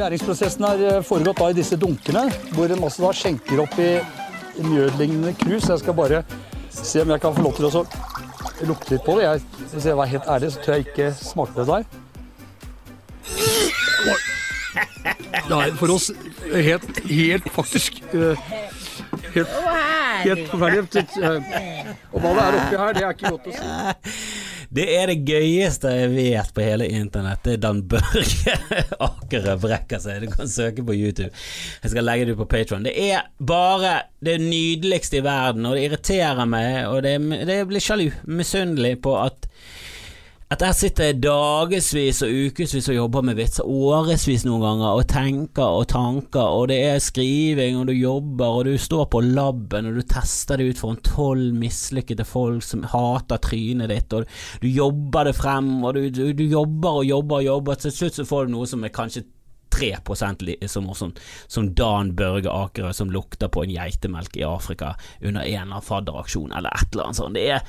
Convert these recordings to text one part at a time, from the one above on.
Gjæringsprosessen har eh, foregått da i disse dunkene, hvor en masse da skjenker opp i mjødlignende krus. Jeg skal bare se om jeg kan få lov til å lukte litt på det. Jeg, hvis jeg var helt ærlig, så tror jeg ikke smakte det der. Det er for oss helt, helt faktisk eh, Helt, helt forferdelig. Eh, Og hva det er oppi her, det er ikke godt å si. Det er det gøyeste jeg vet på hele internett. Det er Dan Børge Akerø brekker seg. Du kan søke på YouTube. Jeg skal legge det ut på Patron. Det er bare det nydeligste i verden, og det irriterer meg, og det, det blir sjalu, misunnelig på at at jeg sitter dagevis og ukevis og jobber med vitser, årevis noen ganger, og tenker og tanker, og det er skriving, og du jobber, og du står på laben, og du tester det ut foran tolv mislykkede folk som hater trynet ditt, og du jobber det frem, og du, du, du jobber og jobber og jobber, til slutt så får du noe som er kanskje 3 li- som, morsomt som Dan Børge Akerø som lukter på en geitemelk i Afrika under en eller annen fadderaksjon eller et eller annet sånt. Det er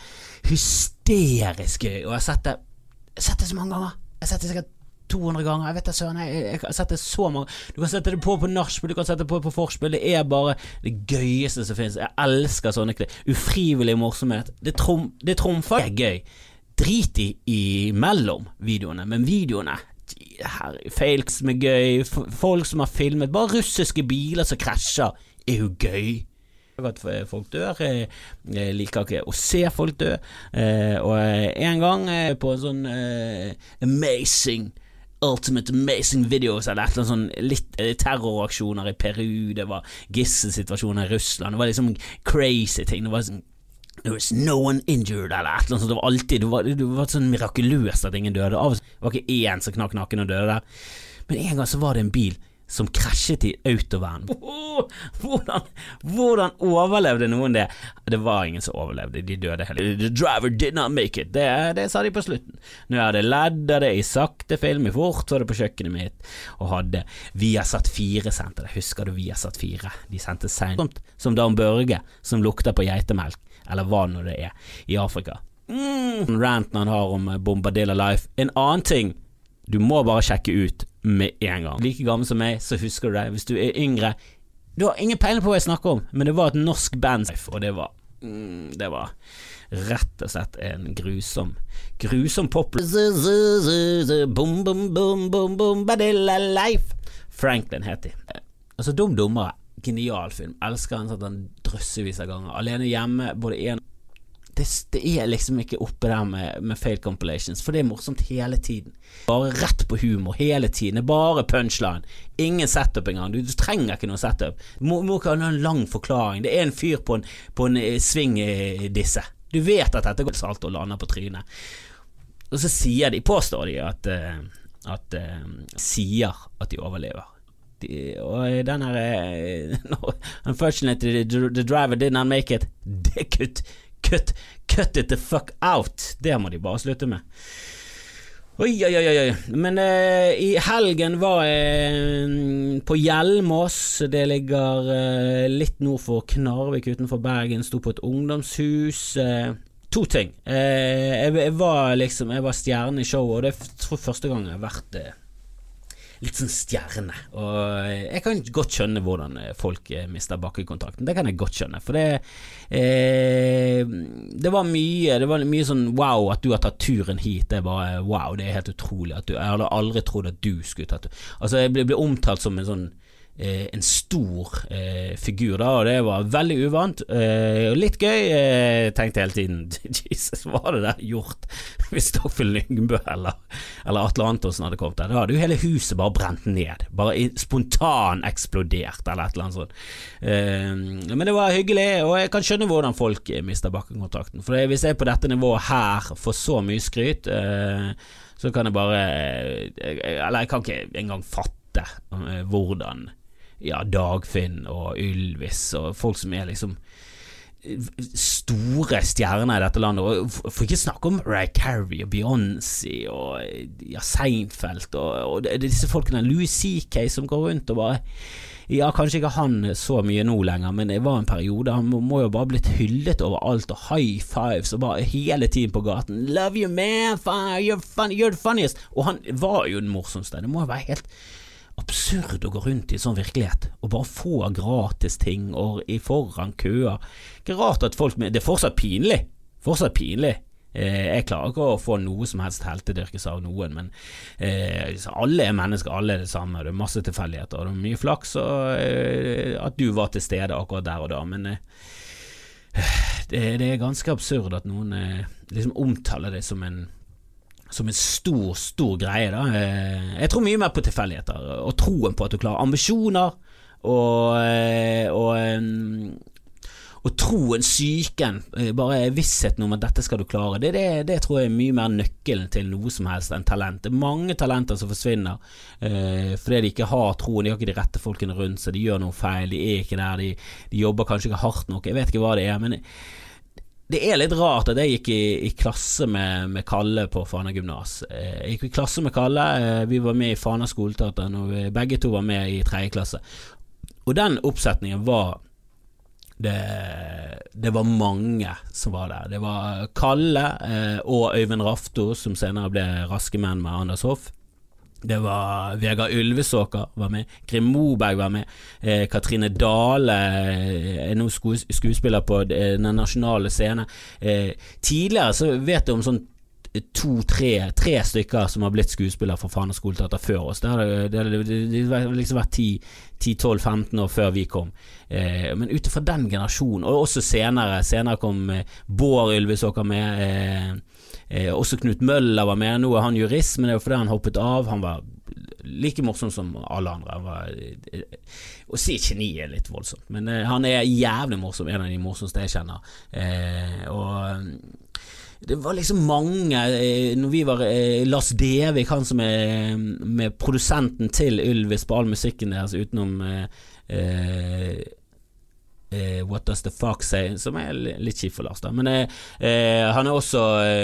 hysterisk gøy, og jeg har sett det, jeg har sett det så mange ganger. Jeg har sett det sikkert 200 ganger. Jeg vet da søren, jeg, jeg har sett det så mange Du kan sette det på på nachspiel, du kan sette det på på vorspiel. Det er bare det gøyeste som finnes. Jeg elsker sånne klipp. Ufrivillig morsomhet. Det, trom, det. Det er gøy. Drit i imellom videoene, men videoene her, Feil som er gøy, folk som har filmet Bare russiske biler som krasjer, er jo gøy. At folk dør. Jeg jeg liker ikke å se folk dø. Eh, og eh, en gang eh, på en sånn eh, amazing Ultimate Amazing Videos eller et eller annet sånn litt eh, terroraksjoner i Peru, det var gisselsituasjoner i Russland, det var liksom crazy ting. Det var sånn There was no one injured, eller et eller annet sånt. Det var alltid Det var, var sånn mirakuløst at ingen døde. Av og til var ikke én som knakk nakken og døde der. Men en gang så var det en bil som krasjet i autovern. Hvordan, hvordan overlevde noen det? Det var ingen som overlevde, de døde heller. The driver did not make it. Det, det sa de på slutten. Nå er det av det i sakte film, i fort var det på kjøkkenet mitt, og hadde Viasat 4 sendte det. Husker du Viasat 4? De sendte seint. Som Dan Børge, som lukter på geitemelk, eller hva nå det er, i Afrika. Mm. Ranten han har om Bombadilla Life. En annen ting du må bare sjekke ut med en gang. Like gammel som meg, så husker du det. Hvis du er yngre Du har ingen peiling på hva jeg snakker om, men det var et norsk band, og det var mm, Det var rett og slett en grusom Grusom pop... Franklin het de. Altså, Dum dummere. Genial film. Elsker den sånn drøssevis av ganger. Alene hjemme, både én det, det er liksom ikke oppe der med, med fail compilations, for det er morsomt hele tiden. Bare rett på humor hele tiden. Det er bare punchline. Ingen setup engang. Du, du trenger ikke noe setup. Du må, ikke ha noen lang forklaring. Det er en fyr på en, på en eh, svingdisse. Du vet at dette går salt og lander på trynet. Og så sier de, påstår de at, eh, at eh, Sier at de overlever. De, og den her eh, no, Unfortunately, the driver didn't make it. Det kutt Cut, cut it the fuck out! Det må de bare slutte med. Oi, oi, oi, oi. Men eh, i helgen var jeg på Hjelmås. Det ligger eh, litt nord for Knarvik utenfor Bergen. Sto på et ungdomshus. Eh, to ting. Eh, jeg, jeg var liksom Jeg var stjerne i showet, og det er første gang jeg har vært eh, litt sånn stjerne. Og jeg kan godt skjønne hvordan eh, folk eh, mister bakkekontakten. Det kan jeg godt skjønne. For det eh, Det var mye Det var mye sånn wow, at du har tatt turen hit. Det er bare wow, det er helt utrolig. At du, jeg hadde aldri trodd at du skulle tatt Altså, jeg ble, ble omtalt som en sånn eh, en stor eh, figur, da, og det var veldig uvant. Eh, og litt gøy. Eh, tenkte hele tiden Jesus, hva hadde det gjort hvis Dagfinn Lyngbø eller, eller Atle Antonsen hadde kommet der? Da hadde jo hele huset bare brent ned. Bare spontan eksplodert, eller et eller annet sånt. Eh, men det var hyggelig, og jeg kan skjønne hvordan folk eh, mister bakkekontakten. For hvis jeg på dette nivået her får så mye skryt, eh, så kan jeg bare eh, Eller jeg kan ikke engang fatte eh, hvordan ja, Dagfinn og Ylvis og folk som er liksom store stjerner i dette landet, og for ikke snakke om Ray Carey og Beyoncé og ja, Seinfeld og, og det- disse folkene, Louis CK som går rundt og bare ja, kanskje ikke han så mye nå lenger, men det var en periode. Han må jo bare blitt hyllet overalt, og high fives, og bare hele tiden på gaten. Love you, man, you're, funny, you're the funniest. Og han var jo den morsomste. Det må jo være helt absurd å gå rundt i sånn virkelighet og bare få gratis ting og i foran køer. Ikke rart at folk Det er fortsatt pinlig. Fortsatt pinlig. Eh, jeg klarer ikke å få noe som helst heltedyrkelse av noen, men eh, alle er mennesker, alle er det samme. Det er masse tilfeldigheter, og det er mye flaks og, eh, at du var til stede akkurat der og da, men eh, det, det, er ganske absurd at noen eh, liksom omtaler det som en som en stor, stor greie. Da. Eh, jeg tror mye mer på tilfeldigheter og troen på at du klarer ambisjoner og, og og troen, psyken, eh, bare vissheten om at dette skal du klare, det, det, det, tror jeg er mye mer nøkkelen til noe som helst enn talent. Det er mange talenter som forsvinner eh, fordi de ikke har troen, de har ikke de rette folkene rundt seg, de gjør noe feil, de er ikke der, de, de jobber kanskje ikke hardt nok, jeg vet ikke hva det er. men det er litt rart at jeg gikk i, i klasse med, med, Kalle på Fana gymnas. Eh, jeg gikk i klasse med Kalle, eh, vi var med i Fana skoleteater når vi begge to var med i tredje klasse. Og den oppsetningen var det, det, var mange som var der. Det var Kalle eh, og Øyvind Rafto, som senere ble Raske menn med Anders Hoff. Det var Vegard Ylvesåker var med, Grim Moberg var med, eh, Katrine Dale eh, er nå skuespiller på eh, Den nasjonale scenen. Eh, tidligere så vet du om sånn to-tre tre stykker som har blitt skuespillere for Fana skoleteater før oss. Det har liksom vært 10-12-15 år før vi kom. Eh, men ut ifra den generasjonen, og også senere, senere kom eh, Bård Ylvesåker med. Eh, eh, også Knut Møller var med. Nå er han jurist, men det er jo fordi han hoppet av. Han var like morsom som alle andre. Var, eh, å si geni er litt voldsomt, men eh, han er jævlig morsom. En av de morsomste jeg kjenner. og det var liksom mange eh, Når vi var eh, Lars Devik, han som er med produsenten til Ylvis på all musikken deres utenom eh, eh, eh, What Does The Fuck Say, som er litt kjip for Lars, da. Men eh, han er også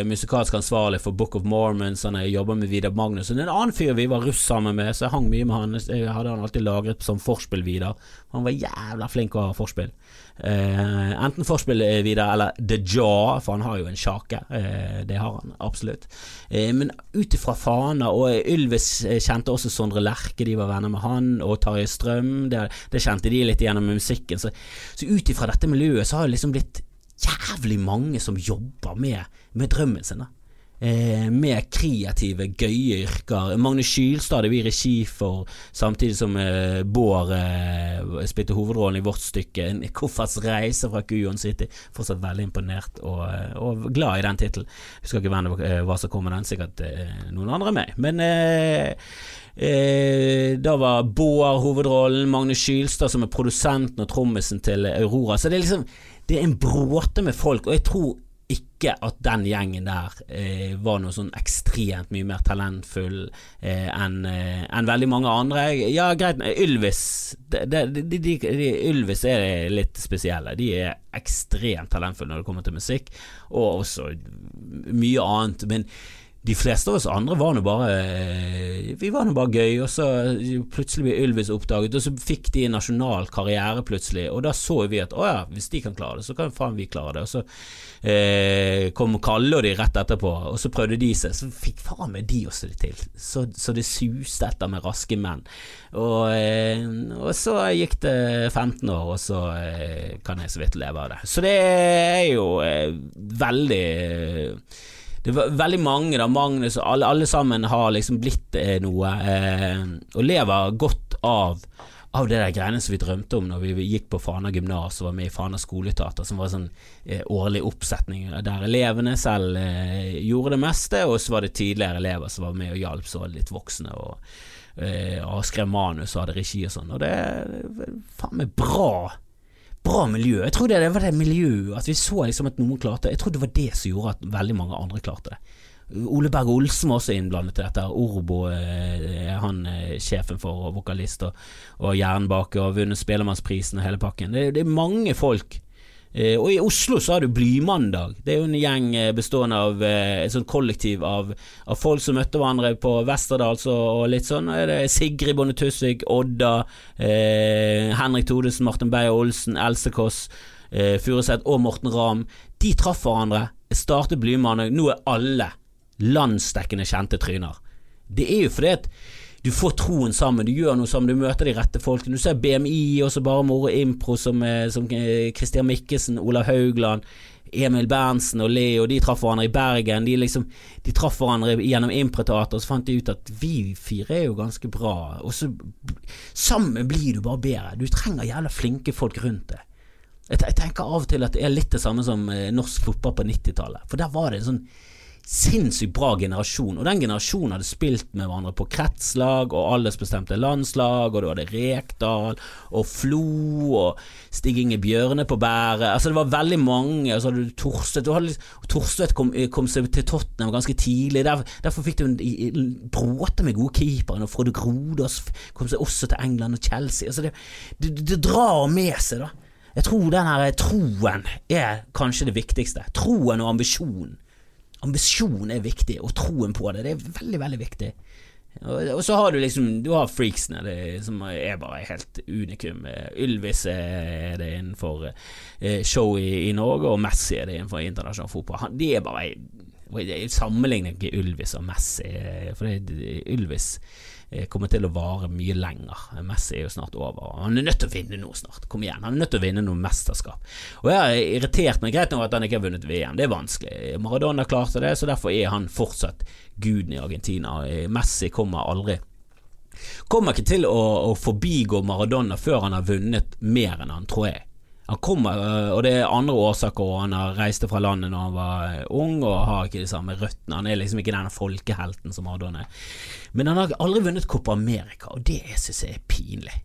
musikalsk ansvarlig for Book of Mormons, han jobber med Vidar Magnussen. En annen fyr vi var russ sammen med, så jeg hang mye med han. Jeg hadde han alltid lagret som forspill, Vidar. Han var jævla flink å ha forspill. Uh, enten forspill videre eller The Jaw, for han har jo en sjake. Uh, det har han absolutt. Uh, men ut ifra Fana, og Ylvis kjente også Sondre Lerche, de var venner med han, og Tarjei Strøm, det, det, kjente de litt gjennom musikken. Så, så ut ifra dette miljøet så har det liksom blitt jævlig mange som jobber med, med drømmen sin. da eh, med kreative, gøye yrker. Magne Skylstad hadde vi regi for, samtidig som eh, Bård eh, spilte hovedrollen i vårt stykke. En kofferts reise fra Kujon City. Fortsatt veldig imponert og, eh, og glad i den tittelen. Husker ikke hvem det var, eh, som kom med den, sikkert eh, noen andre med. Men da var Bård hovedrollen, Magne Skylstad som er produsenten og trommisen til Aurora. Så det er liksom Det er en bråte med folk, og jeg tror ikke at den gjengen der eh, var noe sånn ekstremt mye mer talentfull eh, enn eh, en veldig mange andre. Ja, greit, Ylvis Ylvis er litt spesielle. De er ekstremt talentfulle når det kommer til musikk, og også mye annet. Men de fleste av oss andre var nå bare eh, Vi var nå bare gøy, og så plutselig ble Ylvis oppdaget, og så fikk de en nasjonal karriere plutselig, og da så vi at å ja, hvis de kan klare det, så kan faen vi klare det. Og så eh, kom Kalle og de rett etterpå, og så prøvde de seg, så fikk faen meg de også det til. Så, så det suste etter med raske menn. Og, eh, og, så gikk det 15 år, og så eh, kan jeg så vidt leve av det. Så det er jo eh, veldig det var veldig mange, da, Magnus og alle, alle sammen har liksom blitt eh, noe, eh, og lever godt av av det der greiene som vi drømte om når vi gikk på Fana gymnas og var med i Fana skoleteater, som var en sånn eh, årlig oppsetning der elevene selv eh, gjorde det meste, og så var det tidligere elever som var med og hjalp, så var det litt voksne og, eh, og skrev manus og hadde regi og sånn, og det er faen meg bra bra miljø. Jeg tror det, var det miljøet, at vi så liksom at noen klarte det. Jeg tror det var det som gjorde at veldig mange andre klarte det. Ole Berg Olsen var også innblandet i dette. Orbo eh, han eh, sjefen for vokalist og, og jernbake og vunnet Spellemannsprisen og hele pakken. Det, det er mange folk og i Oslo så har du Blymandag. Det er jo en gjeng eh, bestående av eh, et sånt kollektiv av, av, folk som møtte hverandre på Westerdals og, og litt sånn. Er det Sigrid Bonde Tusvik, Odda, eh, Henrik Todesen, Martin Beyer-Olsen, Else Kåss, eh, Furuseth og Morten Ramm. De traff hverandre, startet Blymandag. Nå er alle landsdekkende kjente tryner. Det er jo fordi at du får troen sammen, du gjør noe sammen, du møter de rette folkene. Du ser BMI, og så bare moro impro, som, eh, som eh, Christian Mikkelsen, Olav Haugland, Emil Berntsen og Leo, de traff hverandre i Bergen. De, liksom, de traff hverandre gjennom improteater, og så fant de ut at vi fire er jo ganske bra. Og så sammen blir du bare bedre. Du trenger jævla flinke folk rundt deg. Jeg, tenker av og til at det er litt det samme som eh, norsk fotball på 90-tallet. For der var det en sånn sinnssykt bra generasjon, og den generasjonen hadde spilt med hverandre på kretslag og aldersbestemte landslag, og du hadde Rekdal og Flo og Stig Inge Bjørne på bæret. Altså Det var veldig mange. Og så hadde du Torstvedt. Torstvedt kom, kom, seg til Tottenham ganske tidlig. Der, derfor fikk du bråte med gode keepere. Og Frode Grodås kom seg også til England og Chelsea. Altså det, det, det drar med seg, da. Jeg tror den her troen er kanskje det viktigste. Troen og ambisjonen. Ambisjon er viktig, og troen på det. Det er veldig, veldig viktig. Og, og så har du liksom Du har freaksene, det, som er bare helt unikum. Ylvis er det innenfor eh, show i, i, Norge, og Messi er det innenfor internasjonal fotball. Han, de er bare Jeg sammenligner ikke Ylvis og Messi, for det, Ylvis Eh, kommer til å vare mye lenger. Messi er jo snart over. Han er nødt til å vinne noe snart. Kom igjen, han er nødt til å vinne noe mesterskap. Og Jeg har irritert meg greit nok at han ikke har vunnet VM, det er vanskelig. Maradona klarte det, så derfor er han fortsatt guden i Argentina. Messi kommer aldri Kommer ikke til å, å forbigå Maradona før han har vunnet mer enn han, tror jeg. Han kommer, øh, og det er andre årsaker, han har reiste fra landet når han var øh, ung og har ikke de samme røttene. Han er liksom ikke den folkehelten som Maradona er. Men han har aldri vunnet Copa America, og det syns jeg er pinlig.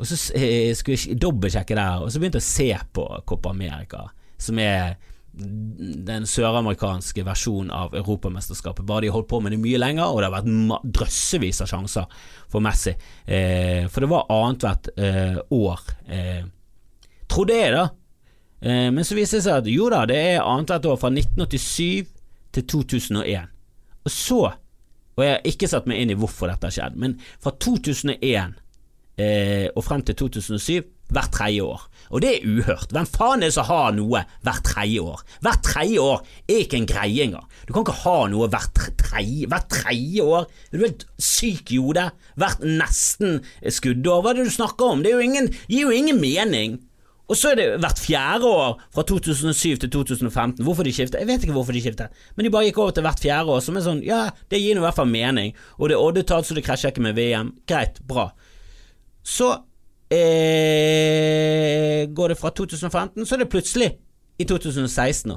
Og så eh, skulle jeg dobbeltsjekke der, og så begynte jeg å se på Copa America, som er den søramerikanske versjonen av Europamesterskapet. Bare de har holdt på med det mye lenger, og det har vært drøssevis av sjanser for Messi. Eh, for det var annethvert eh, år. Eh, Trodde jeg, da. Eh, men så viste det seg at jo da, det er annethvert år fra 1987 til 2001. Og så, og jeg har ikke satt meg inn i hvorfor dette har skjedd, men fra 2001 eh, og frem til 2007 hvert tredje år. Og det er uhørt. Hvem faen er det som har noe hvert tredje år? Hvert tredje år er ikke en greie engang. Du kan ikke ha noe hvert tredje, hvert tredje år. Er du helt syk i hodet? Hvert nesten skuddår? Hva er det du snakker om? Det jo ingen, gir jo ingen mening. Og så er det hvert fjerde år fra 2007 til 2015. Hvorfor de skifter? Jeg vet ikke hvorfor de skifter, men de bare gikk over til hvert fjerde år, som er sånn, ja, det gir nå i hvert fall mening. Og det er oddetall, så det krasjer ikke med VM. Greit, bra. Så eh, går det fra 2015, så er det plutselig i 2016 nå.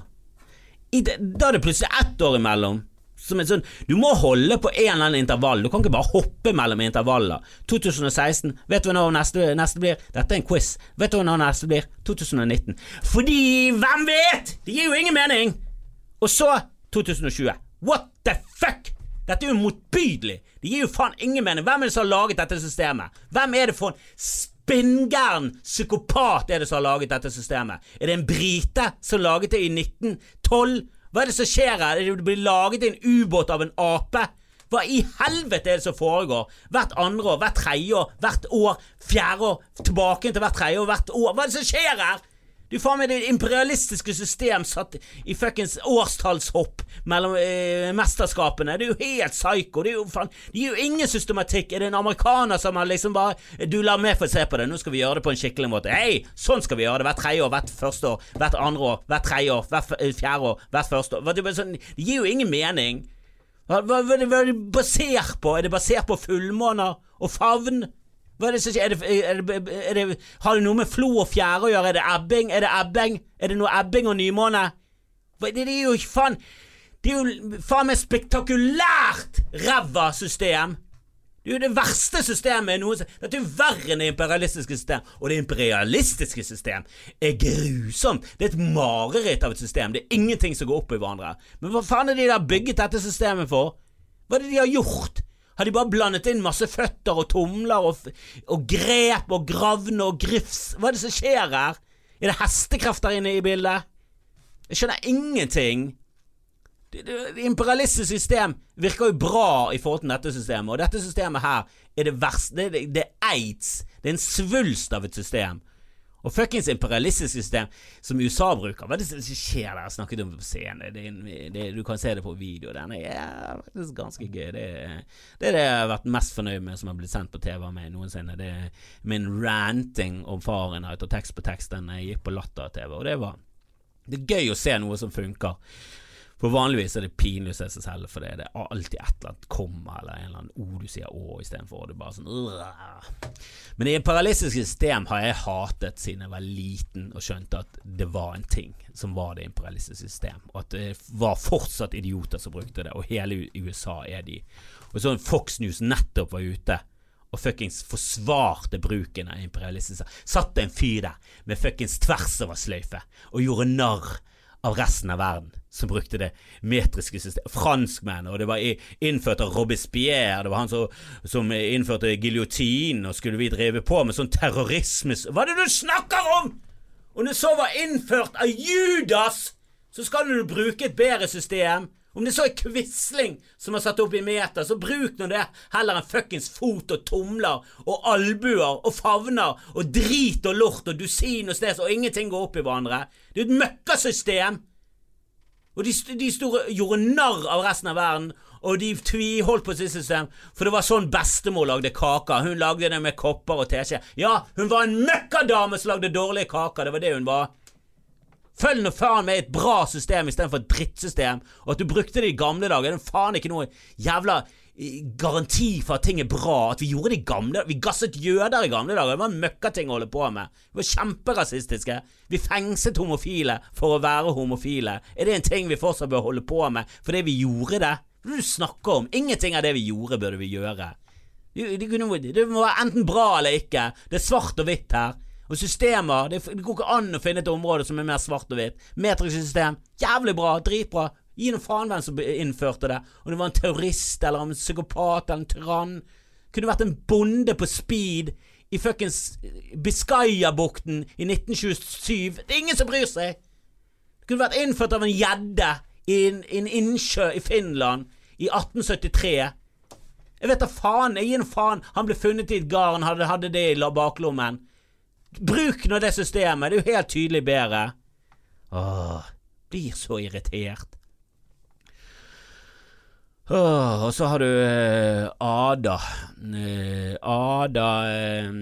da er det plutselig ett år imellom som et sånn Du må holde på en eller annen intervall. Du kan ikke bare hoppe mellom intervaller. 2016. Vet du når neste, neste blir? Dette er en quiz. Vet du når neste blir? 2019. Fordi hvem vet? Det gir jo ingen mening! Og så 2020. What the fuck? Dette er jo motbydelig. Det gir jo faen ingen mening. Hvem er det som har laget dette systemet? Hvem er det for en spinngæren psykopat er det som har laget dette systemet? Er det en brite som laget det i 1912? Hva er det som skjer her? Det blir laget en ubåt av en ape? Hva i helvete er det som foregår? Hvert andre år, hvert tredje år, hvert år, fjerde år, tilbake til hvert tredje år, hvert år. Hva er det som skjer her? Du faen meg det imperialistiske system satt i fuckings årstallshopp mellom eh, mesterskapene. Det er jo helt psycho. Det er jo faen Det gir jo ingen systematikk. Er det en amerikaner som har liksom bare Du, la meg få se på det. Nå skal vi gjøre det på en skikkelig måte. Hei, sånn skal vi gjøre det. Hvert tredje år, hvert første år, hvert andre år, hvert tredje år, hvert eh, fjerde år, hvert første år. Sånn, det gir jo ingen mening. Hva, hva, hva er det basert på? Er det basert på fullmåner og favn? Hva er det som skjer? Er er er har det noe med flo og fjære å gjøre? Er det ebbing? Er det ebbing? Er det noe ebbing og nymåne? Det, er jo ikke faen Det er jo faen meg spektakulært ræva system! Det er jo det verste systemet noen Dette er jo verre enn det imperialistiske system. Og det imperialistiske system er grusomt. Det er et mareritt av et system. Det er ingenting som går opp i hverandre. Men hva faen er det de har bygget dette systemet for? Hva er det de har gjort? Har de bare blandet inn masse føtter og tomler og, og grep og gravne og grifs? Hva er det som skjer her? Er det hestekrefter inne i bildet? Jeg skjønner ingenting. Det, det, det imperialistiske system virker jo bra i forhold til dette systemet, og dette systemet her er det verste. Det, det, det er aids. Det er en svulst av et system. Og fuckings imperialistisk system som USA bruker. Hva er det som skjer der? Jeg snakket om på scenen. Det, det, du kan se det på video. Den er faktisk ganske gøy. Det, det er det jeg har vært mest fornøyd med som har blitt sendt på TV meg noensinne. Det er min ranting om Fahrenheit og tekst på tekst. Den jeg gikk på Latter-TV, og det var Det er gøy å se noe som funker. For vanligvis er det pinlig å se seg selv, for det det er alltid et eller annet komma eller en eller annen o du sier å istedenfor. Det er bare sånn «Åh». Men et imperialistiske system har jeg hatet siden jeg var liten og skjønte at det var en ting som var det imperialistiske system, og at det var fortsatt idioter som brukte det, og hele USA er de. Og så Fox News nettopp var ute og fuckings forsvarte bruken av imperialistisk Satt en fyr der med fuckings sløyfe, og gjorde narr av resten av verden som brukte det metriske systemet. Franskmenn, og det var innført av Robespierre. Det var han som, som innførte giljotin, og skulle vi drive på med sånn terrorisme Hva er det du snakker om?! Om det så var innført av Judas, så skal du bruke et bedre system. Om det så er Quisling som har satt opp i meter, så bruk nå det heller enn fuckings fot og tomler og albuer og favner og drit og lort og dusin og sted og ingenting går opp i hverandre. Det er jo et møkkasystem! Og de, de store gjorde narr av resten av verden, og de tviholdt på sitt system, for det var sånn bestemor lagde kaker. Hun lagde det med kopper og teskje. Ja, hun var en møkkadame som lagde dårlige kaker, det var det hun var. Følg nå faen meg et bra system istedenfor et drittsystem, og at du brukte det i gamle dager, det er faen ikke noe jævla eh, garanti for at ting er bra. At vi gjorde det i gamle Vi gasset jøder i gamle dager, det var en møkkating å holde på med. Vi var kjemperasistiske. Vi fengslet homofile for å være homofile. Er det en ting vi fortsatt bør holde på med fordi vi gjorde det? Hva er det du snakker om? Ingenting av det vi gjorde, burde vi gjøre. Det må være enten bra eller ikke. Det er svart og hvitt her. Og systemer det, det går ikke an å finne et område som er mer svart og hvitt. Metrisk system, jævlig bra, dritbra. Gi nå faen hvem som innførte det. Om det var en terrorist eller en psykopat eller en tyrann. Kunne vært en bonde på speed i fuckings Biscaya-bukten i 1927. Det er ingen som bryr seg! Det kunne vært innført av en gjedde i en, en innsjø i Finland i 1873. Jeg vet da faen. Jeg gir nå faen. Han ble funnet i et garn, hadde, hadde det i baklommen. Bruk nå det systemet. Det er jo helt tydelig bedre. Åh, blir så irritert. Åh, og så har du eh, Ada. Eh, Ada eh,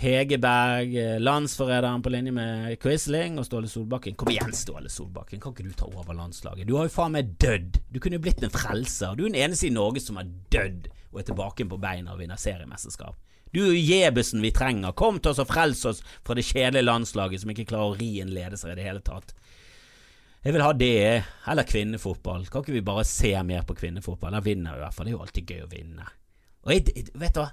Hegerberg, eh, landsforræderen på linje med Quisling og Ståle Solbakken. Kom igjen, Ståle Solbakken, kan ikke du ta over landslaget? Du har jo faen meg dødd. Du kunne jo blitt en frelser. Du er den eneste i Norge som har dødd og er tilbake på beina og vinner seriemesterskap. Du er jo Jebesen vi trenger. Kom til oss og frels oss fra det kjedelige landslaget som ikke klarer å ri en ledelse i det hele tatt. Jeg vil ha det, eller kvinnefotball. Kan ikke vi bare se mer på kvinnefotball? Da vinner vi i hvert fall. Det er jo alltid gøy å vinne. Og jeg, vet du hva?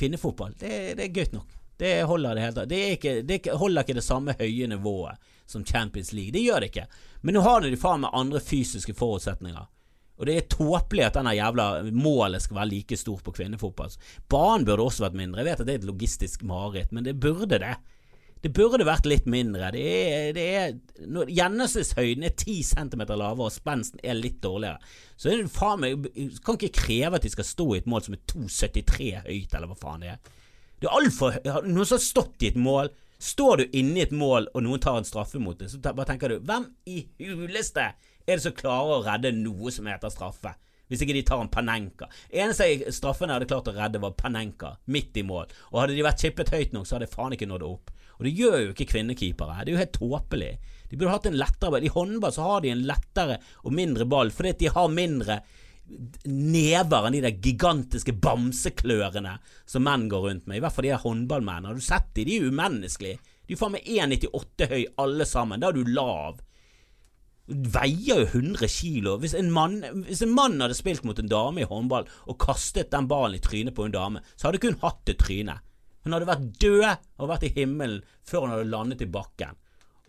Kvinnefotball, det, det er gøy nok. Det holder det helt Det, er ikke, det er holder ikke det samme høye nivået som Champions League. Det gjør det ikke. Men nå har de faen meg andre fysiske forutsetninger. Og det er tåpelig at denne jævla målet skal være like stort på kvinnefotball. Banen burde også vært mindre. Jeg vet at det er et logistisk mareritt, men det burde det. Det burde vært litt mindre. Det er, det er, når Gjennomsnittshøyden er 10 centimeter lavere, og spensten er litt dårligere. Så det faen meg Kan ikke kreve at de skal stå i et mål som er 2,73 høyt, eller hva faen det er. Det er altfor Noen som har stått i et mål. Står du inne i et mål, og noen tar en straffe mot det, så bare tenker du Hvem i huleste er det som klarer å redde noe som heter straffe? Hvis ikke de tar en Panenka. Eneste straffen jeg hadde klart å redde, var Panenka, midt i mål. Og hadde de vært chippet høyt nok, så hadde jeg faen ikke nådd opp. Og det gjør jo ikke kvinnekeepere. Det er jo helt tåpelig. De burde hatt en lettere ball. I håndball så har de en lettere og mindre ball fordi at de har mindre never enn de der gigantiske bamseklørne som menn går rundt med. I hvert fall de er håndballmennene. Har du sett de? De er umenneskelige. De er faen meg 1,98 høy alle sammen. Da er du lav. Veier jo 100 kilo. Hvis en, mann, hvis en mann hadde spilt mot en dame i håndball og kastet den ballen i trynet på en dame, så hadde ikke hun hatt et tryne. Hun hadde vært død og vært i himmelen før hun hadde landet i bakken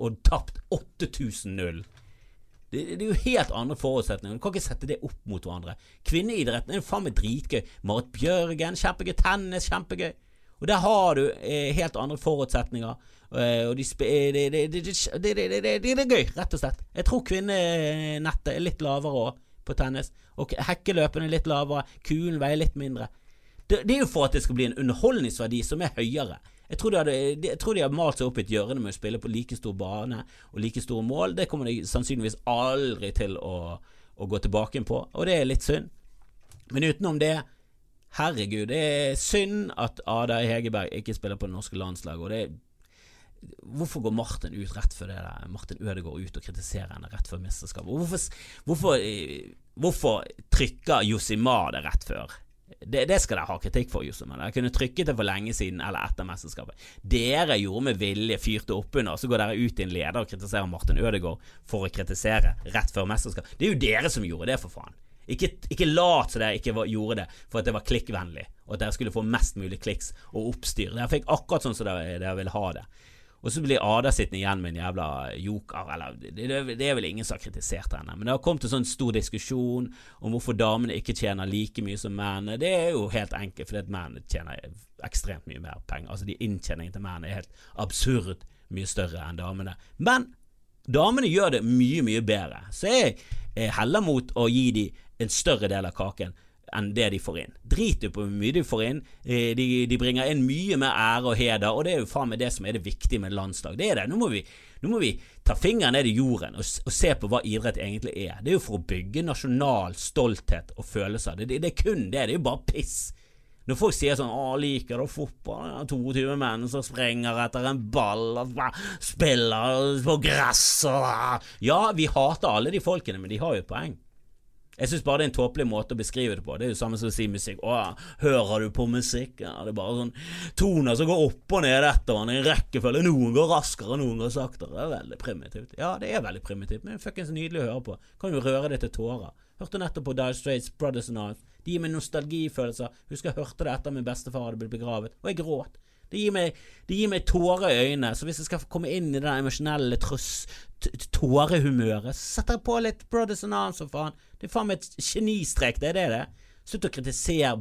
og tapt 8000-0. Det, det er jo helt andre forutsetninger. Du kan ikke sette det opp mot hverandre. Kvinneidretten er jo faen meg dritgøy. Marit Bjørgen, kjempegøy. Tennis, kjempegøy. Og der har du eh, helt andre forutsetninger. Eh, og de eh, det, det, det, er gøy, rett og slett. Jeg tror kvinnenettet er litt lavere òg på tennis. Og hekkeløpene er litt lavere, kulen veier litt mindre. Det, det, er jo for at det skal bli en underholdningsverdi som er høyere. Jeg tror, de hadde, jeg tror de har malt seg opp i et hjørne med å spille på like stor bane og like store mål. Det kommer de sannsynligvis aldri til å, å gå tilbake på, og det er litt synd. Men utenom det, herregud, det er synd at Ada Hegerberg ikke spiller på det norske landslaget, og det er Hvorfor går Martin ut rett før det der? Martin Ødegaard ut og kritiserer henne rett før mesterskapet? Hvorfor, hvorfor, hvorfor trykker Josimar det rett før? Det, det, skal dere ha kritikk for, Josimar. Dere kunne trykket det for lenge siden eller etter mesterskapet. Dere gjorde med vilje, fyrte oppunder, så går dere ut i en leder og kritiserer Martin Ødegaard for å kritisere rett før mesterskapet. Det er jo dere som gjorde det, for faen. Ikke, ikke lat som dere ikke var, gjorde det for at det var klikkvennlig, og at dere skulle få mest mulig kliks og oppstyr. Dere fikk akkurat sånn som dere, dere ville ha det. Og så blir Ada sittende igjen med en jævla joker. Eller, det, det, er vel ingen som har kritisert henne. Men det har kommet en sånn stor diskusjon om hvorfor damene ikke tjener like mye som mennene. Det er jo helt enkelt fordi at mennene tjener ekstremt mye mer penger. Altså de Inntjeningen til mennene er helt absurd mye større enn damene. Men damene gjør det mye, mye bedre. Så jeg heller mot å gi dem en større del av kaken enn det de får inn. Drit i hvor mye de får inn. Eh, de, de, bringer inn mye mer ære og heder, og det er jo faen meg det som er det viktige med landslag. Det er det. Nå må vi, nå må vi ta fingeren ned i jorden og, og, se på hva idrett egentlig er. Det er jo for å bygge nasjonal stolthet og følelser. Det, det, det er kun det. Det er jo bare piss. Når folk sier sånn 'Å, liker du fotball?' 22 menn som sprenger etter en ball og spiller på gress Ja, vi hater alle de folkene, men de har jo poeng. Jeg syns bare det er en tåpelig måte å beskrive det på. Det er jo samme som å si musikk. Å, hører du på musikk? Ja, det er bare sånn toner som går opp og ned etter hverandre i rekkefølge. Noen går raskere, noen går saktere. Det er veldig primitivt. Ja, det er veldig primitivt, men fuckings nydelig å høre på. Kan jo røre det til tårer. Hørte nettopp på Dire Straits, Brothers and Arms. De gir meg nostalgifølelser. Husker jeg hørte det etter min bestefar hadde blitt begravet, og jeg gråt. Det gir, meg, det gir meg tårer i øynene. Så hvis jeg skal komme inn i det emosjonelle tårehumøret, så setter jeg på litt Brothers and Arms, og faen. Det er faen meg et genistrek, det er det det Slutt å kritisere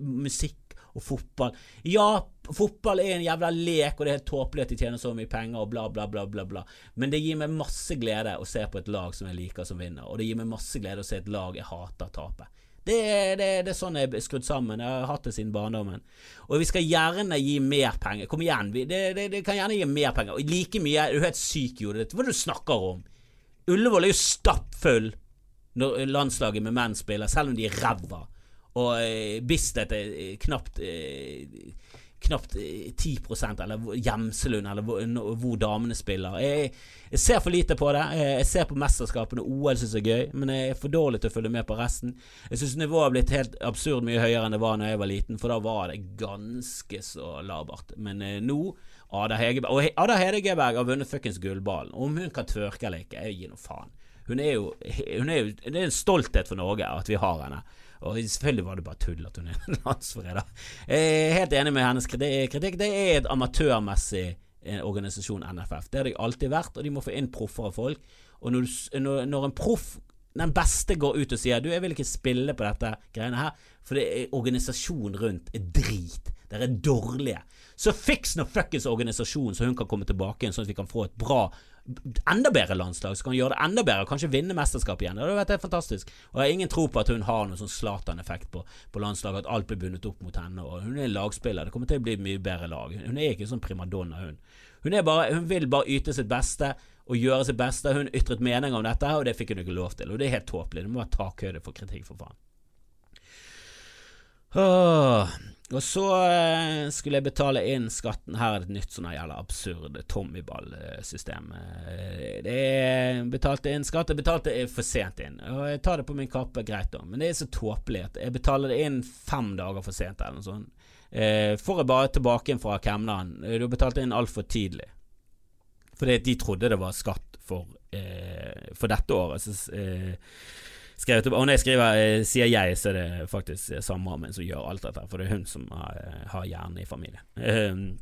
musikk og fotball. Ja, fotball er en jævla lek, og det er helt tåpelig at de tjener så mye penger, og bla, bla, bla, bla, bla. Men det gir meg masse glede å se på et lag som jeg liker som vinner, og det gir meg masse glede å se et lag jeg hater tape. Det, det, det, er sånn jeg er skrudd sammen. Jeg har hatt det siden barndommen. Og vi skal gjerne gi mer penger. Kom igjen, vi, det, det, kan gjerne gi mer penger. Og like mye Er du helt syk i hodet? Hva er det du snakker om? Ullevål er jo stappfull når landslaget med menn spiller, selv om de er ræva. Og eh, Bislett er eh, knapt eh, knapt 10 eh, eller Gjemselund, eller hvor, hvor, damene spiller. Jeg, jeg, ser for lite på det. Jeg ser på mesterskapene, OL syns jeg er gøy, men jeg er for dårlig til å følge med på resten. Jeg syns nivået har blitt helt absurd mye høyere enn det var da jeg var liten, for da var det ganske så labert. Men eh, nå Ada Hegeberg Og Ada Hedegeberg har vunnet fuckings gullballen. Om hun kan tørke eller ikke, jeg gir noe faen. Hun er, jo, hun er jo Det er en stolthet for Norge at vi har henne. Og selvfølgelig var det bare tull at hun er landsforræder. Er helt enig med hennes kritikk. Det er et amatørmessig eh, organisasjon, NFF. Det har de alltid vært, og de må få inn proffer av folk. Og når, når, en proff den beste går ut og sier du, jeg vil ikke spille på dette greiene her, for det er organisasjonen rundt er drit. Dere er dårlige. Så fiks nå fuckings organisasjon, så hun kan komme tilbake igjen, sånn at vi kan få et bra enda bedre landslag, så kan hun gjøre det enda bedre, kanskje vinne mesterskap igjen. Det hadde vært fantastisk. Og jeg har ingen tro på at hun har noen sånn Zlatan-effekt på, på, landslaget, at alt blir bundet opp mot henne. Og hun er lagspiller, det kommer til å bli mye bedre lag. Hun er ikke sånn primadonna, hun. Hun, bare, hun vil bare yte sitt beste og gjøre sitt beste. Hun ytret mening om dette, og det fikk hun ikke lov til. Og det er helt tåpelig. Det må være takhøyde for kritikk, for faen. Åh. Og så eh, skulle jeg betale inn skatten. Her er det et nytt sånn jævla absurd Tommyball-system. det er betalte inn skatt. Jeg betalte for sent inn. Og jeg tar det på min kappe, greit da. Men det er så tåpelig at jeg betaler det inn fem dager for sent eller noe sånt. Eh, får jeg bare tilbake inn fra kemneren. Du betalte inn altfor tidlig. Fordi de trodde det var skatt for, for dette året. Så, skrevet opp. Og når jeg skriver, eh, sier jeg, så er det faktisk eh, samboeren min som gjør alt dette. For det er hun som har, eh, har hjernen i familien.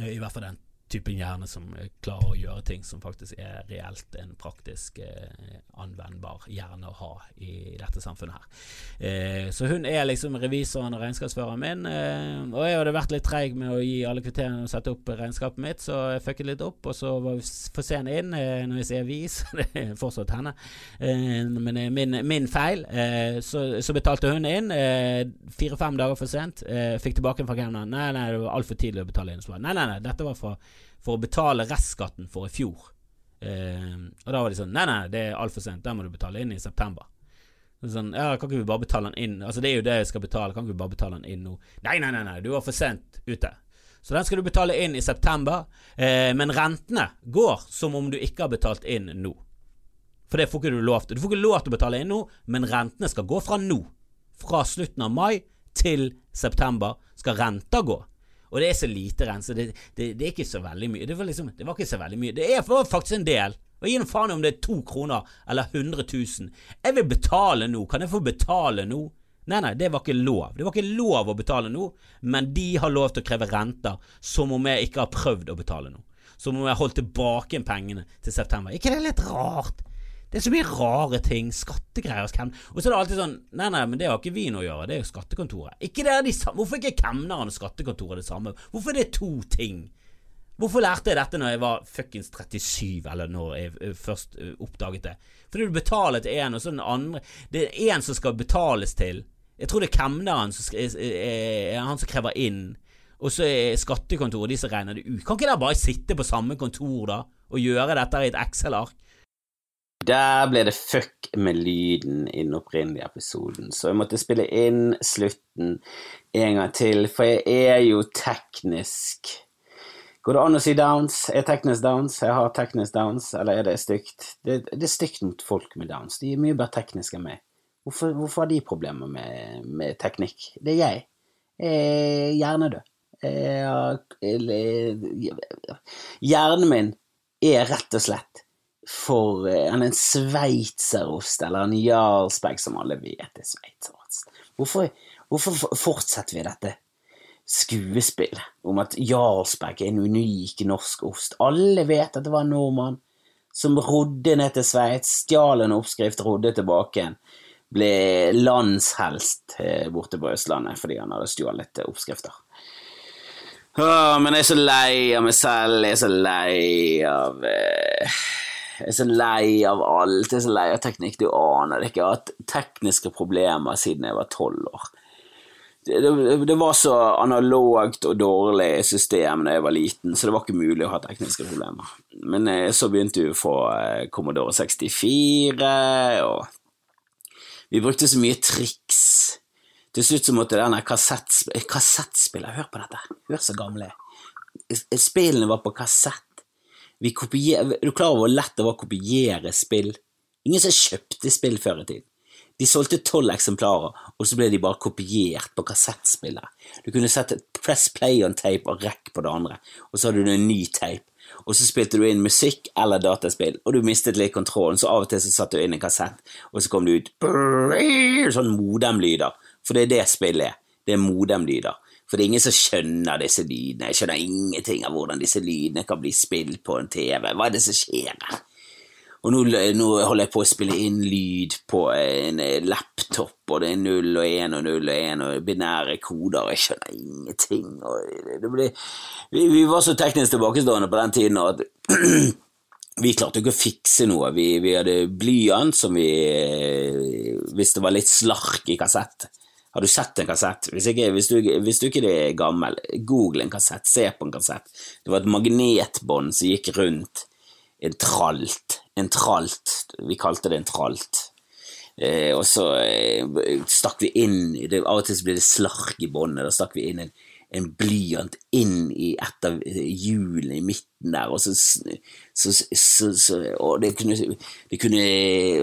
I hvert fall den typen hjerne som eh, klarer å gjøre ting som faktisk er reelt en praktisk eh, anvendbar hjerne å ha i dette samfunnet her. Eh, så hun er liksom revisoren og regnskapsføreren min, eh, og jeg hadde vært litt treig med å gi alle kvitteringene og sette opp regnskapet mitt, så jeg fucket litt opp, og så var vi for sent inn eh, når jeg sier vi, så det er fortsatt henne. Eh, men det er min, min feil. Så, så, betalte hun inn fire-fem dager for sent. fikk tilbake en fra kemneren. Nei, nei, det var altfor tidlig å betale inn. Nei, nei, nei, dette var for for å betale restskatten for i fjor. Eh, og da var de sånn Nei, nei, det er altfor sent. Den må du betale inn i september. Sånn, ja, Kan ikke vi bare betale den inn? Altså Det er jo det jeg skal betale. Kan ikke vi bare betale den inn nå? Nei, nei, nei, nei du var for sent ute. Så den skal du betale inn i september. Eh, men rentene går som om du ikke har betalt inn nå. For det får ikke du lov til. Du får ikke lov til å betale inn nå, men rentene skal gå fra nå. Fra slutten av mai til september skal renta gå. Og det er så lite rense. Det, det, det, er ikke så veldig mye. Det var, liksom, det var ikke så veldig mye. Det er faktisk en del. Og Gi nå faen om det er to kroner eller 100 000. Jeg vil betale nå. Kan jeg få betale nå? Nei, nei, det var ikke lov. Det var ikke lov å betale nå, men de har lov til å kreve renter som om jeg ikke har prøvd å betale nå. Som om jeg har holdt tilbake pengene til september. ikke det er litt rart? Det er så mye rare ting. Skattegreier hos kemneren. Og så er det alltid sånn Nei, nei, men det har ikke vi noe å gjøre. Det er jo skattekontoret. Ikke det er de samme. Hvorfor ikke kemneren og skattekontoret det samme? Hvorfor er det to ting? Hvorfor lærte jeg dette når jeg var fuckings 37, eller når jeg først oppdaget det? Fordi du betaler til én, og så den andre Det er én som skal betales til. Jeg tror det er kemneren som han som krever inn. Og så er skattekontoret de som regner det ut. Kan ikke dere bare sitte på samme kontor da og gjøre dette i et Excel-ark? Der ble det fuck med lyden i den opprinnelige episoden, så jeg måtte spille inn slutten en gang til, for jeg er jo teknisk Går det an å si downs? Er teknisk downs? Jeg har teknisk downs, eller er det stygt? Det, det, er stygt mot folk med downs. De er mye bedre tekniske enn meg. Hvorfor, hvorfor, har de problemer med, med teknikk? Det er jeg. Jeg er hjernedød. Hjernen min er rett og slett for en, en sveitserost eller en jarlsberg, som alle vet er sveitserost. Hvorfor, hvorfor fortsetter vi dette skuespillet om at jarlsberg er en unik norsk ost? Alle vet at det var en nordmann som rodde ned til Sveits, stjal en oppskrift, rodde tilbake igjen. Ble landshelst eh, borte på Østlandet fordi han hadde stjålet oppskrifter. Åh, men jeg er så lei av meg selv, jeg er så lei av eh jeg er så lei av alt, jeg er så lei av teknikk. Du aner det ikke. Jeg har hatt tekniske problemer siden jeg var tolv år. Det, det, det, var så analogt og dårlig system da jeg var liten, så det var ikke mulig å ha tekniske problemer. Men eh, så begynte vi å få eh, Commodore 64, og vi brukte så mye triks. Til slutt så måtte denne kassettspiller Hør på dette, hør så gamle Spillene var på kassett. Er du klar over hvor lett det var å kopiere spill? Ingen som kjøpte spill før i tiden. De solgte tolv eksemplarer, og så ble de bare kopiert på kassettspillet. Du kunne sette press play on tape og rekk på det andre, og så hadde du en ny tape. Og så spilte du inn musikk eller dataspill, og du mistet litt kontrollen, så av og til så satte du inn en kassett, og så kom det ut sånn modemlyder, for det er det spillet er. Det er modemlyder. For det er ingen som skjønner disse lydene. Jeg skjønner ingenting av hvordan disse lydene kan bli spilt på en TV. Hva er det som skjer? Og nå, nå, holder jeg på å spille inn lyd på en eh, laptop, og det er null og én og null og én og binære koder, og jeg skjønner ingenting. Det ble, vi, vi, var så teknisk tilbakestående på den tiden at vi klarte ikke å fikse noe. Vi, vi hadde blyant som vi eh, Hvis det var litt slark i kassett, har du sett en kassett? Hvis, ikke, hvis, du, hvis du ikke er gammel, google en kassett, se på en kassett. Det var et magnetbånd som gikk rundt en tralt. En tralt. Vi kalte det en tralt. Eh, og så eh, stakk vi inn det, Av og til så ble det slark i båndet. Da stakk vi inn en, en blyant inn i et av hjulene i midten der, og så, så, så, så og det kunne, det kunne,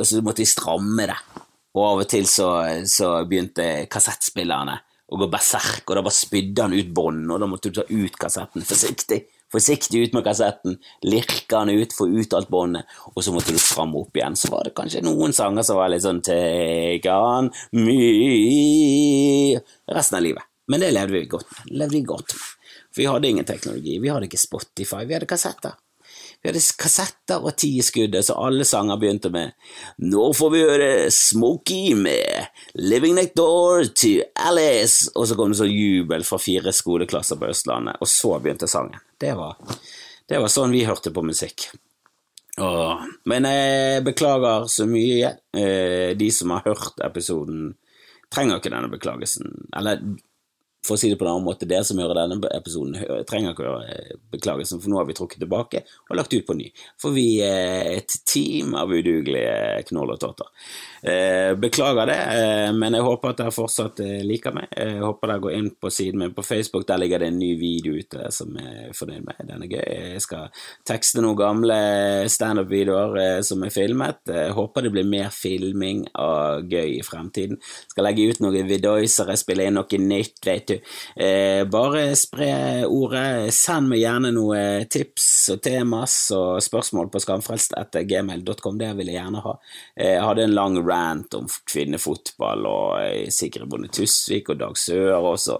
Og så måtte vi stramme det. Og av og til så, så begynte kassettspillerne å gå berserk, og da bare spydde han ut bånd, og da måtte du ta ut kassetten forsiktig. Forsiktig ut med kassetten, lirke han ut, få ut alt båndet, og så måtte du fram opp igjen. Så var det kanskje noen sanger som var litt sånn Take on me Resten av livet. Men det levde vi godt med. Levde vi godt med. For vi hadde ingen teknologi. Vi hadde ikke Spotify, vi hadde kassetter. Vi hadde kassetter og ti som alle sanger begynte med Nå får vi høre Smokey med Living Next Door to Alice, og så kom det sånn jubel fra fire skoleklasser på Østlandet, og så begynte sangen. Det var, det var sånn vi hørte på musikk. Åh, men jeg beklager så mye. Eh, De som har hørt episoden, trenger ikke denne beklagelsen. Eller for å si det på en annen måte, dere som hører denne episoden, trenger ikke å eh, beklagelsen, for nå har vi trukket tilbake og lagt ut på ny. For vi er et team av udugelige knoll og totter. Eh, Beklager det, eh, men jeg håper at dere fortsatt liker meg. Jeg håper dere går inn på siden min på Facebook, der ligger det en ny video ute som jeg er fornøyd med. Den er gøy. Jeg skal tekste noen gamle standup-videoer som er filmet. Jeg håper det blir mer filming av gøy i fremtiden. Skal legge ut noen videoiser, spille inn noe nytt, vet du. Eh, bare spre ordet. Send meg gjerne noen tips og temas og spørsmål på skamfrelst etter gmail.com. Det vil jeg gjerne ha. Eh, Jeg hadde en lang rant om kvinnefotball og eh, Sigrid Bonde Tusvik og Dag Sør også.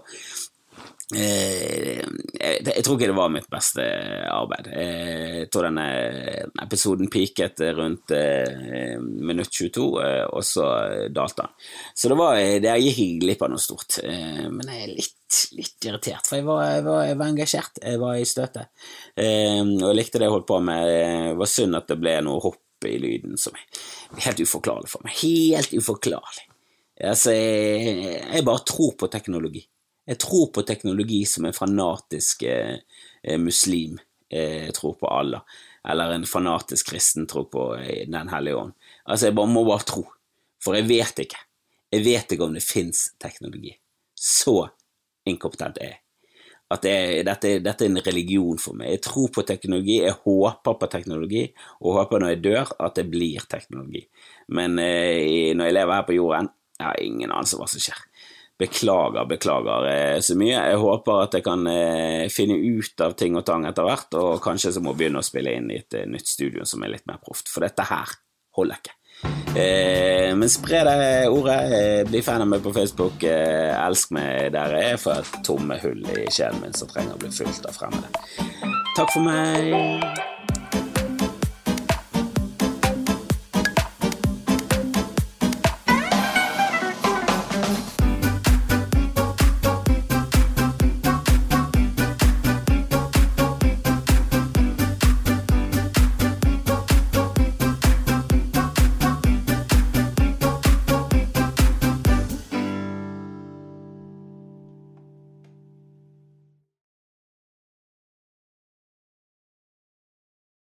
Eh, jeg, jeg tror ikke det var mitt beste arbeid. Eh, Jeg tror denne episoden peaket rundt eh, minutt 22, eh, og så dalte han. Så det var, der gikk jeg glipp av noe stort. Eh, Men jeg er litt, litt irritert, for jeg var, jeg, var, jeg var engasjert. Jeg var i støtet. Eh, Og jeg likte det jeg holdt på med. Det var synd at det ble noe hopp i lyden som er helt uforklarlig for meg. Helt uforklarlig. Altså, jeg, jeg bare tror på teknologi. Jeg tror på teknologi som en fanatisk eh, eh, muslim eh, tror på Allah, eller en fanatisk kristen tror på Den hellige ånd. Altså, jeg bare må bare tro, for jeg vet ikke. Jeg vet ikke om det fins teknologi. Så inkompetent er jeg. At det, dette, dette er en religion for meg. Jeg tror på teknologi, jeg håper på teknologi, og håper når jeg dør at det blir teknologi. Men eh, når jeg lever her på jorden, jeg har ingen anelse hva som skjer. Beklager, beklager eh, så mye. Jeg håper at jeg kan eh, finne ut av ting og tang etter hvert, og kanskje så må jeg begynne å spille inn i et eh, nytt studio som er litt mer proft, for dette her holder ikke. Men spre det ordet. Bli fan av meg på Facebook. Elsk meg der jeg er, for et tomme hull i sjelen min som trenger å bli fylt av fremmede. Takk for meg.